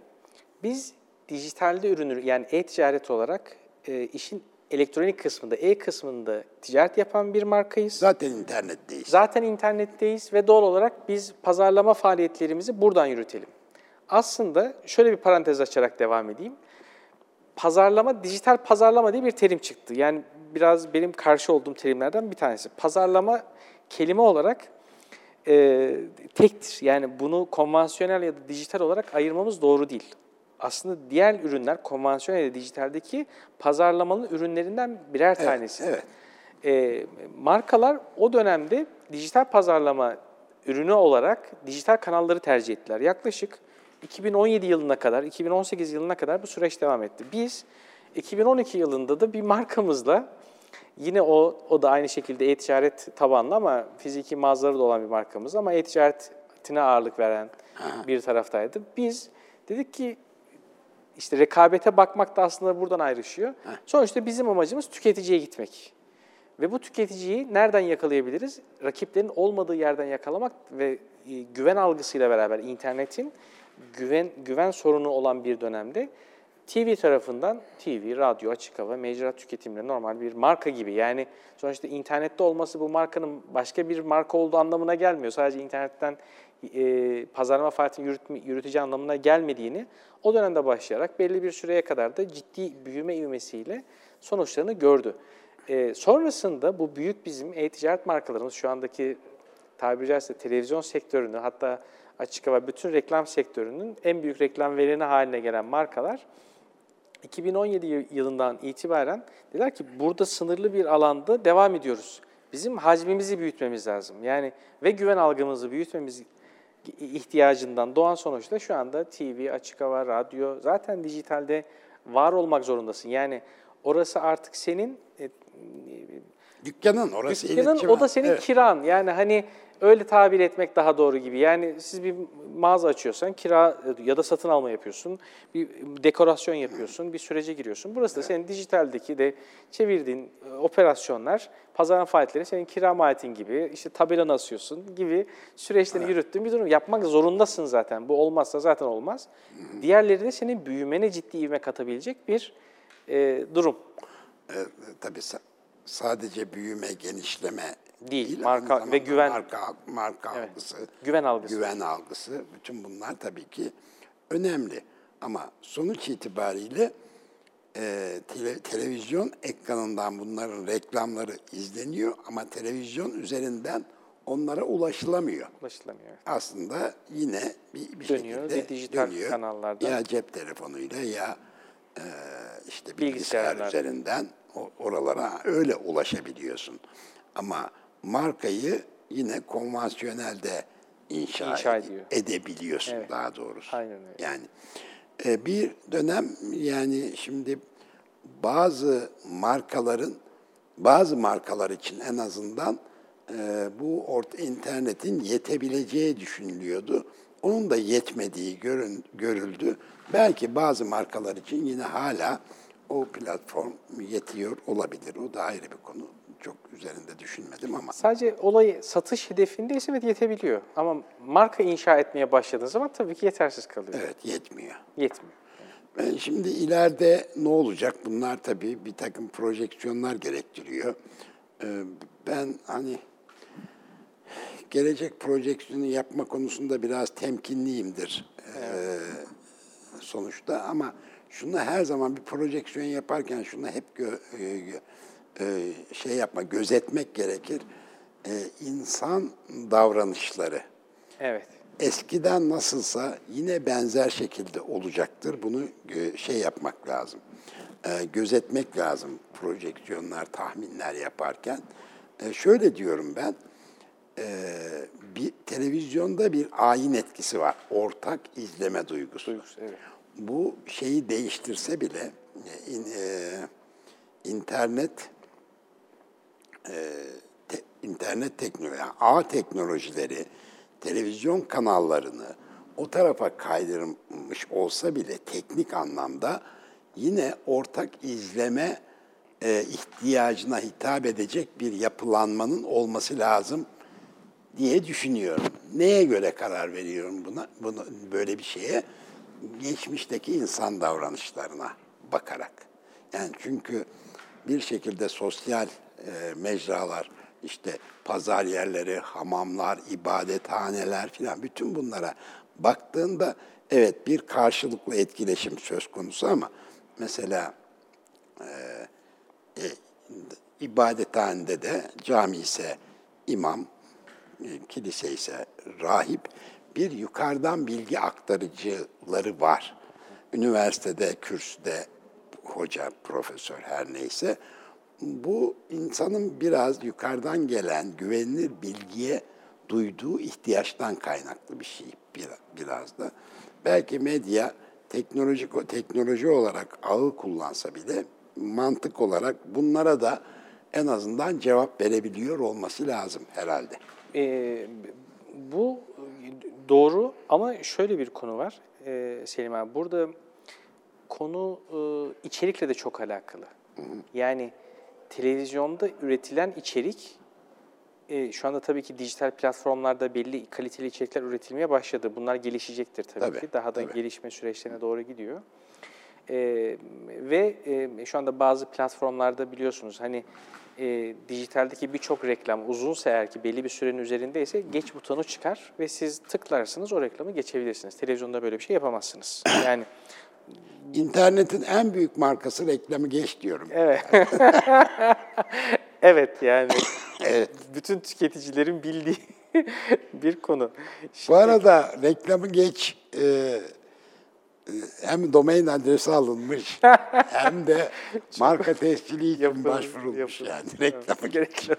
biz dijitalde ürünü yani e-ticaret olarak e, işin elektronik kısmında, e kısmında ticaret yapan bir markayız. Zaten internetteyiz. Zaten internetteyiz ve doğal olarak biz pazarlama faaliyetlerimizi buradan yürütelim. Aslında şöyle bir parantez açarak devam edeyim. Pazarlama, dijital pazarlama diye bir terim çıktı. Yani biraz benim karşı olduğum terimlerden bir tanesi. Pazarlama kelime olarak e, tektir. Yani bunu konvansiyonel ya da dijital olarak ayırmamız doğru değil. Aslında diğer ürünler konvansiyonel ya da dijitaldeki pazarlamanın ürünlerinden birer tanesi. evet. E, markalar o dönemde dijital pazarlama ürünü olarak dijital kanalları tercih ettiler. Yaklaşık 2017 yılına kadar, 2018 yılına kadar bu süreç devam etti. Biz 2012 yılında da bir markamızla yine o o da aynı şekilde e-ticaret tabanlı ama fiziki mağazaları da olan bir markamız ama e-ticaretine ağırlık veren bir taraftaydı. Biz dedik ki işte rekabete bakmak da aslında buradan ayrışıyor. Sonuçta bizim amacımız tüketiciye gitmek. Ve bu tüketiciyi nereden yakalayabiliriz? Rakiplerin olmadığı yerden yakalamak ve e, güven algısıyla beraber internetin güven güven sorunu olan bir dönemde TV tarafından TV, radyo, açık hava, mecra tüketimleri normal bir marka gibi. Yani sonuçta internette olması bu markanın başka bir marka olduğu anlamına gelmiyor. Sadece internetten e, pazarlama faaliyetini yürütme, yürüteceği anlamına gelmediğini o dönemde başlayarak belli bir süreye kadar da ciddi büyüme ivmesiyle sonuçlarını gördü. E, sonrasında bu büyük bizim e-ticaret markalarımız şu andaki tabiri caizse televizyon sektörünü hatta açık hava bütün reklam sektörünün en büyük reklam vereni haline gelen markalar 2017 yılından itibaren dediler ki burada sınırlı bir alanda devam ediyoruz. Bizim hacmimizi büyütmemiz lazım. Yani ve güven algımızı büyütmemiz ihtiyacından doğan sonuçta şu anda TV, açık hava, radyo zaten dijitalde var olmak zorundasın. Yani orası artık senin e, dükkanın orası dükkanın o da senin evet. kiran. Yani hani öyle tabir etmek daha doğru gibi. Yani siz bir mağaza açıyorsan kira ya da satın alma yapıyorsun, bir dekorasyon yapıyorsun, bir sürece giriyorsun. Burası da senin dijitaldeki de çevirdiğin e, operasyonlar, pazarın faaliyetleri senin kira maliyetin gibi, işte tabelanı asıyorsun gibi süreçleri evet. yürüttüğün bir durum. Yapmak zorundasın zaten. Bu olmazsa zaten olmaz. Diğerleri de senin büyümene ciddi ivme katabilecek bir e, durum. E, tabii sadece büyüme, genişleme değil, değil marka ve güven marka marka evet. algısı, güven algısı. Güven algısı bütün bunlar tabii ki önemli. Ama sonuç itibariyle e, tele, televizyon ekranından bunların reklamları izleniyor ama televizyon üzerinden onlara ulaşılamıyor. Ulaşılamıyor. Aslında yine bir, bir dönüyor, şekilde bir dijital dönüyor. kanallardan. Ya cep telefonuyla ya e, işte bilgisayar üzerinden oralara öyle ulaşabiliyorsun. Ama markayı yine konvansiyonelde inşa, inşa ediyor. edebiliyorsun evet. daha doğrusu. Aynen öyle. Yani e, bir dönem yani şimdi bazı markaların bazı markalar için en azından e, bu orta internetin yetebileceği düşünülüyordu. Onun da yetmediği görün, görüldü. Belki bazı markalar için yine hala o platform yetiyor olabilir. O da ayrı bir konu çok üzerinde düşünmedim ama Sadece olayı satış hedefindeyse evet yetebiliyor. Ama marka inşa etmeye başladığın zaman tabii ki yetersiz kalıyor. evet yetmiyor. Yetmiyor. Ben şimdi ileride ne olacak? Bunlar tabii bir takım projeksiyonlar gerektiriyor. Ee, Ben hani gelecek projeksiyonu yapma konusunda biraz temkinliyimdir ee, sonuçta ama şunu her zaman bir projeksiyon yaparken şunu hep gö- e, e, şey yapma, gözetmek gerekir. Ee, insan davranışları Evet. eskiden nasılsa yine benzer şekilde olacaktır. Bunu e, şey yapmak lazım, e, gözetmek lazım projeksiyonlar, tahminler yaparken. E, Şöyle diyorum ben, e, bir televizyonda bir ayin etkisi var, ortak izleme duygusu. Duygusu, evet. Bu şeyi değiştirse bile e, in- e, internet te- internet teknoloji, yani ağ teknolojileri, televizyon kanallarını o tarafa kaydırmış olsa bile teknik anlamda yine ortak izleme e, ihtiyacına hitap edecek bir yapılanmanın olması lazım diye düşünüyorum. Neye göre karar veriyorum buna? Bunu böyle bir şeye geçmişteki insan davranışlarına bakarak. Yani çünkü bir şekilde sosyal e, mecralar, işte pazar yerleri, hamamlar, ibadethaneler filan bütün bunlara baktığında evet bir karşılıklı etkileşim söz konusu ama mesela e, ibadethanede de cami ise imam, e, kilise ise rahip bir yukarıdan bilgi aktarıcıları var. Üniversitede, kürsüde hoca, profesör her neyse bu insanın biraz yukarıdan gelen güvenilir bilgiye duyduğu ihtiyaçtan kaynaklı bir şey biraz, da. Belki medya teknolojik teknoloji olarak ağı kullansa bile mantık olarak bunlara da en azından cevap verebiliyor olması lazım herhalde. Ee, bu doğru ama şöyle bir konu var ee, Selim abi. Burada konu e, içerikle de çok alakalı. Yani televizyonda üretilen içerik e, şu anda tabii ki dijital platformlarda belli kaliteli içerikler üretilmeye başladı. Bunlar gelişecektir tabii, Tabii, ki. Daha da tabii. gelişme süreçlerine doğru gidiyor. E, ve e, şu anda bazı platformlarda biliyorsunuz hani e, dijitaldeki birçok reklam uzunsa eğer ki belli bir sürenin üzerindeyse geç butonu çıkar ve siz tıklarsınız o reklamı geçebilirsiniz. Televizyonda böyle bir şey yapamazsınız. <coughs> Yani İnternetin en büyük markası reklamı geç diyorum. evet. <laughs> evet yani <coughs> Evet. bütün tüketicilerin bildiği <laughs> bir konu. Bu arada reklamı geç e, hem domain adresi alınmış <laughs> hem de marka tescili için Yapılır, başvurulmuş yapılır. yani reklamı Gerekli.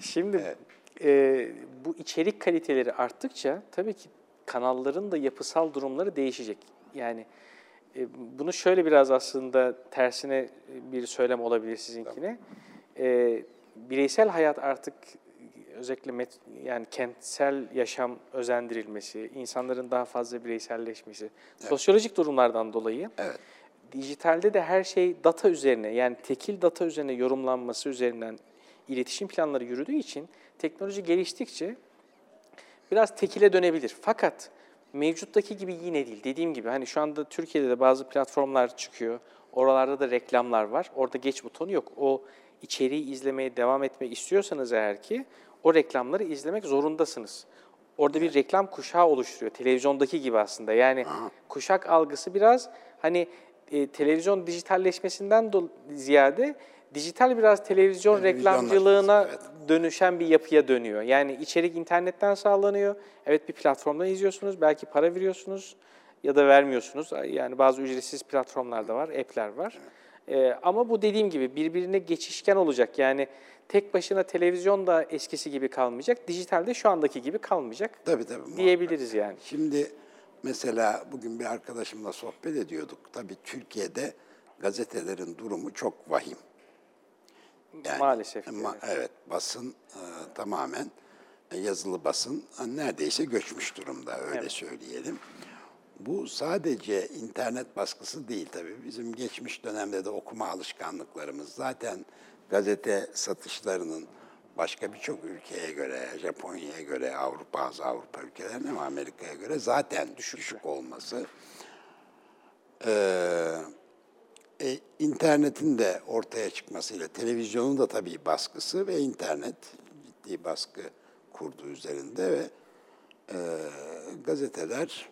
Şimdi e, bu içerik kaliteleri arttıkça tabii ki kanalların da yapısal durumları değişecek. Yani e, bunu şöyle biraz aslında tersine bir söylem olabilir sizinkine. E, bireysel hayat artık özellikle met, yani kentsel yaşam özendirilmesi, insanların daha fazla bireyselleşmesi, sosyolojik durumlardan dolayı Evet. dijitalde de her şey data üzerine yani tekil data üzerine yorumlanması üzerinden iletişim planları yürüdüğü için teknoloji geliştikçe biraz tekile dönebilir. Fakat mevcuttaki gibi yine değil. Dediğim gibi hani şu anda Türkiye'de de bazı platformlar çıkıyor. Oralarda da reklamlar var. Orada geç butonu yok. O içeriği izlemeye devam etmek istiyorsanız eğer ki o reklamları izlemek zorundasınız. Orada bir reklam kuşağı oluşturuyor. Televizyondaki gibi aslında. Yani kuşak algısı biraz hani e, televizyon dijitalleşmesinden ziyade dijital biraz televizyon reklamcılığına evet. dönüşen bir yapıya dönüyor. Yani içerik internetten sağlanıyor. Evet bir platformdan izliyorsunuz, belki para veriyorsunuz ya da vermiyorsunuz. Yani bazı ücretsiz platformlar da var, app'ler var. Ee, ama bu dediğim gibi birbirine geçişken olacak. Yani tek başına televizyon da eskisi gibi kalmayacak, dijitalde şu andaki gibi kalmayacak Tabii tabii. muhakkak. diyebiliriz yani. Şimdi mesela bugün bir arkadaşımla sohbet ediyorduk. Tabii Türkiye'de gazetelerin durumu çok vahim. Yani, Maalesef, ma- evet. basın e, tamamen e, yazılı basın e, neredeyse göçmüş durumda öyle söyleyelim. Bu sadece internet baskısı değil tabii. Bizim geçmiş dönemde de okuma alışkanlıklarımız zaten gazete satışlarının başka birçok ülkeye göre, Japonya'ya göre, Avrupa, bazı Avrupa ülkelerine ve Amerika'ya göre zaten düşük olması. Ee, e, internetin de ortaya çıkmasıyla, televizyonun da tabii baskısı ve internet ciddi baskı kurdu üzerinde ve e, gazeteler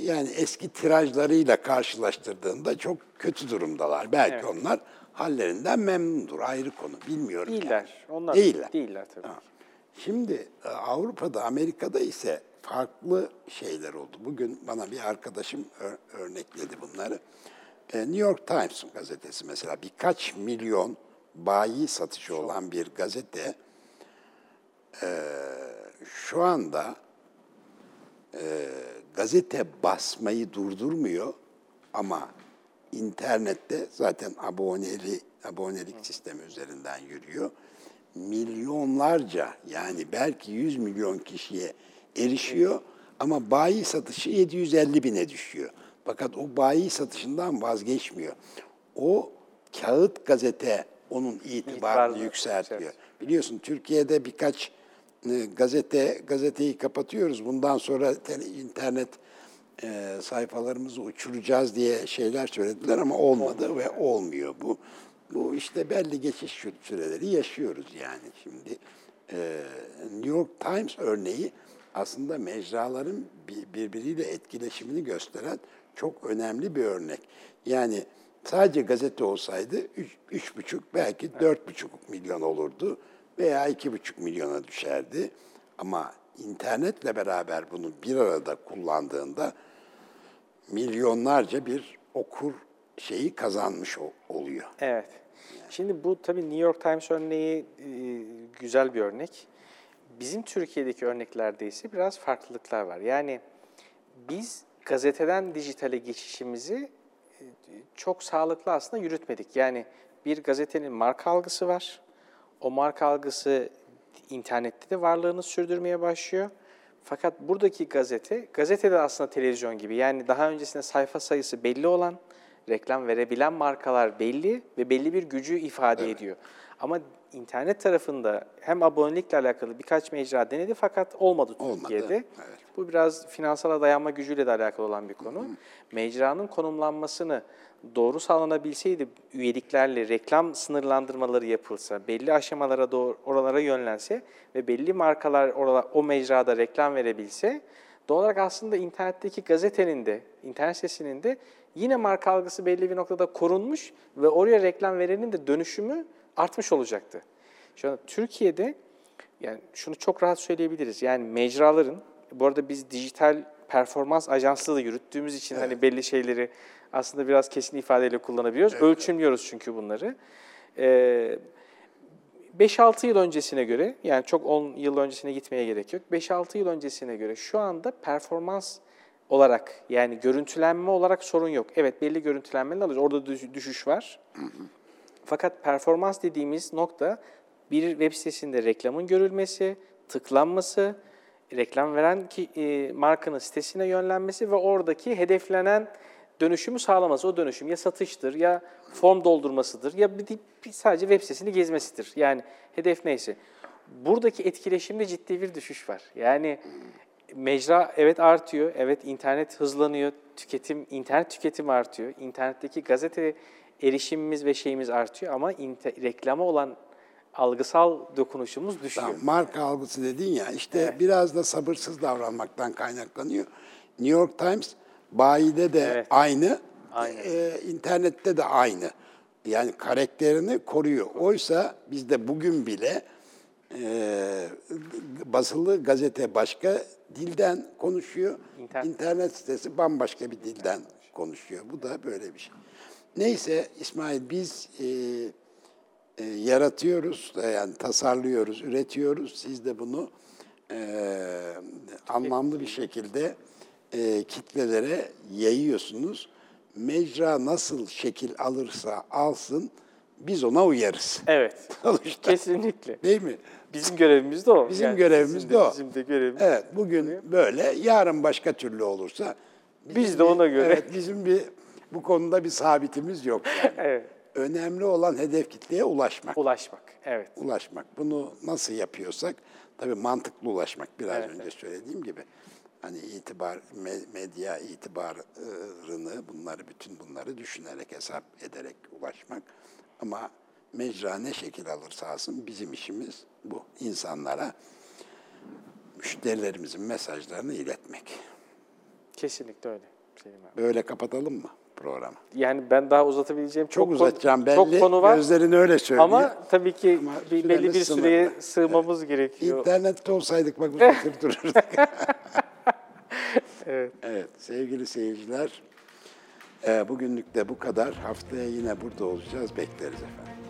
yani eski tirajlarıyla karşılaştırdığında çok kötü durumdalar. Belki Evet. onlar hallerinden memnundur. Ayrı konu. Bilmiyorum. yani. Değiller. Onlar Değiller. Değiller tabii. Ha. Şimdi e, Avrupa'da, Amerika'da ise farklı şeyler oldu. Bugün bana bir arkadaşım ör- örnekledi bunları. E, New York Times gazetesi mesela birkaç milyon bayi satışı olan bir gazete e, şu anda e, gazete basmayı durdurmuyor ama internette zaten aboneli abonelik sistemi üzerinden yürüyor. Milyonlarca yani belki 100 milyon kişiye erişiyor ama bayi satışı 750 bine düşüyor. Fakat o bayi satışından vazgeçmiyor. O kağıt gazete onun itibarını İtibarını yükseltiyor. yükseltiyor. Biliyorsun Türkiye'de birkaç gazete gazeteyi kapatıyoruz. Bundan sonra internet e, sayfalarımızı uçuracağız diye şeyler söylediler ama olmadı ve olmuyor bu. Bu işte belli geçiş sü- süreleri yaşıyoruz yani şimdi. e, New York Times örneği aslında mecraların bi- birbiriyle etkileşimini gösteren çok önemli bir örnek. Yani sadece gazete olsaydı üç, üç buçuk belki dört buçuk milyon olurdu veya iki buçuk milyona düşerdi. Ama internetle beraber bunu bir arada kullandığında milyonlarca bir okur şeyi kazanmış ol- oluyor. Evet. Şimdi bu tabii New York Times örneği e, güzel bir örnek. Bizim Türkiye'deki örneklerde ise biraz farklılıklar var. Yani biz gazeteden dijitale geçişimizi e, çok sağlıklı aslında yürütmedik. Yani bir gazetenin marka algısı var. O marka algısı internette de varlığını sürdürmeye başlıyor. Fakat buradaki gazete, gazete de aslında televizyon gibi. Yani daha öncesinde sayfa sayısı belli olan, reklam verebilen markalar belli ve belli bir gücü ifade ediyor. Ama internet tarafında hem abonelikle alakalı birkaç mecra denedi fakat olmadı Olmadı, Türkiye'de. evet. Bu biraz finansala dayanma gücüyle de alakalı olan bir konu. Mecranın konumlanmasını doğru sağlanabilseydi, üyeliklerle reklam sınırlandırmaları yapılsa, belli aşamalara doğru oralara yönlense ve belli markalar orala, o mecrada reklam verebilse, doğal olarak aslında internetteki gazetenin de, internet sitesinin de yine marka algısı belli bir noktada korunmuş ve oraya reklam verenin de dönüşümü artmış olacaktı. Şu an Türkiye'de yani şunu çok rahat söyleyebiliriz. Yani mecraların, bu arada biz dijital performans ajanslığı da yürüttüğümüz için hani belli şeyleri aslında biraz kesin ifadeyle kullanabiliyoruz. Ölçümlüyoruz çünkü bunları. Ee, 5-6 yıl öncesine göre, yani çok 10 yıl öncesine gitmeye gerek yok. 5-6 yıl öncesine göre şu anda performans olarak yani görüntülenme olarak sorun yok. Evet belli görüntülenmeler alıyoruz. Orada düş- düşüş var. Fakat performans dediğimiz nokta bir web sitesinde reklamın görülmesi, tıklanması, reklam veren ki, e, markanın sitesine yönlenmesi ve oradaki hedeflenen dönüşümü sağlaması. O dönüşüm ya satıştır, ya form doldurmasıdır, ya bir, bir sadece web sitesini gezmesidir. Yani hedef neyse. Buradaki etkileşimde ciddi bir düşüş var. Yani mecra evet artıyor, evet internet hızlanıyor, tüketim, internet tüketimi artıyor, internetteki gazete erişimimiz ve şeyimiz artıyor ama reklama olan algısal dokunuşumuz düşüyor. Tamam, marka algısı dedin ya işte biraz da sabırsız davranmaktan kaynaklanıyor. New York Times bayide de Evet. aynı, Aynen. e, internette de aynı. Yani karakterini koruyor. Oysa bizde bugün bile e, basılı gazete başka dilden konuşuyor. İnternet. İnternet sitesi bambaşka bir dilden konuşuyor. Bu da böyle bir şey. Neyse İsmail biz e, e, yaratıyoruz, yani tasarlıyoruz, üretiyoruz. Siz de bunu e, anlamlı bir şekilde e, kitlelere yayıyorsunuz. Mecra nasıl şekil alırsa alsın biz ona uyarız. Evet, <laughs> Sonuçta. kesinlikle. Değil mi? Bizim görevimiz de o. Bizim Yani görevimiz bizim de o. Bizim de görevimiz. Evet, bugün böyle, yarın başka türlü olursa Biz de ona göre. Evet, bizim bir bu konuda bir sabitimiz yok yani. <laughs> Evet. önemli olan hedef kitleye ulaşmak. Ulaşmak, evet. Ulaşmak. Bunu nasıl yapıyorsak, tabii mantıklı ulaşmak biraz Evet, önce söylediğim gibi. Hani itibar, me- medya itibarını, bunları, bütün bunları düşünerek, hesap ederek ulaşmak. Ama mecra ne şekil alırsa alsın bizim işimiz bu. İnsanlara müşterilerimizin mesajlarını iletmek. Kesinlikle öyle. Selim abi. Böyle kapatalım mı programı? Yani ben daha uzatabileceğim Çok, çok, konu- uzatacağım belli. çok konu var. Gözlerin öyle söylüyor. Ama tabii ki Ama bir, belli bir süremiz süreye sınırlı. sığmamız gerekiyor. İnternette olsaydık bak uzatır <laughs> dururduk. Evet. evet sevgili seyirciler. e, bugünlük de bu kadar. Haftaya yine burada olacağız. Bekleriz efendim.